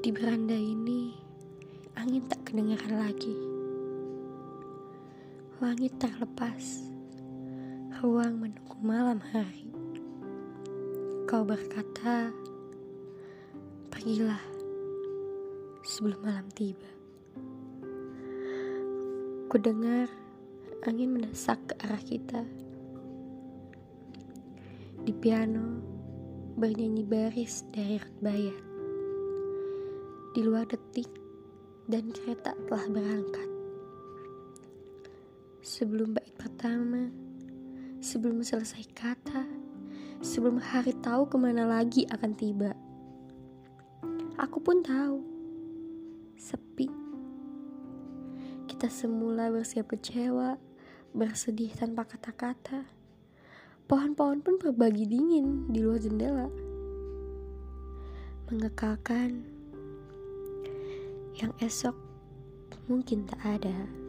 Di beranda ini, angin tak kedengaran lagi. Langit terlepas, ruang menunggu malam hari. Kau berkata, pergilah sebelum malam tiba. Ku dengar angin mendesak ke arah kita. Di piano bernyanyi baris dari Rutbayat di luar detik dan kereta telah berangkat. Sebelum bait pertama, sebelum selesai kata, sebelum hari tahu ke mana lagi akan tiba. Aku pun tahu, sepi. Kita semula bersiap kecewa, bersedih tanpa kata-kata. Pohon-pohon pun berbagi dingin di luar jendela. Mengekalkan yang esok mungkin tak ada.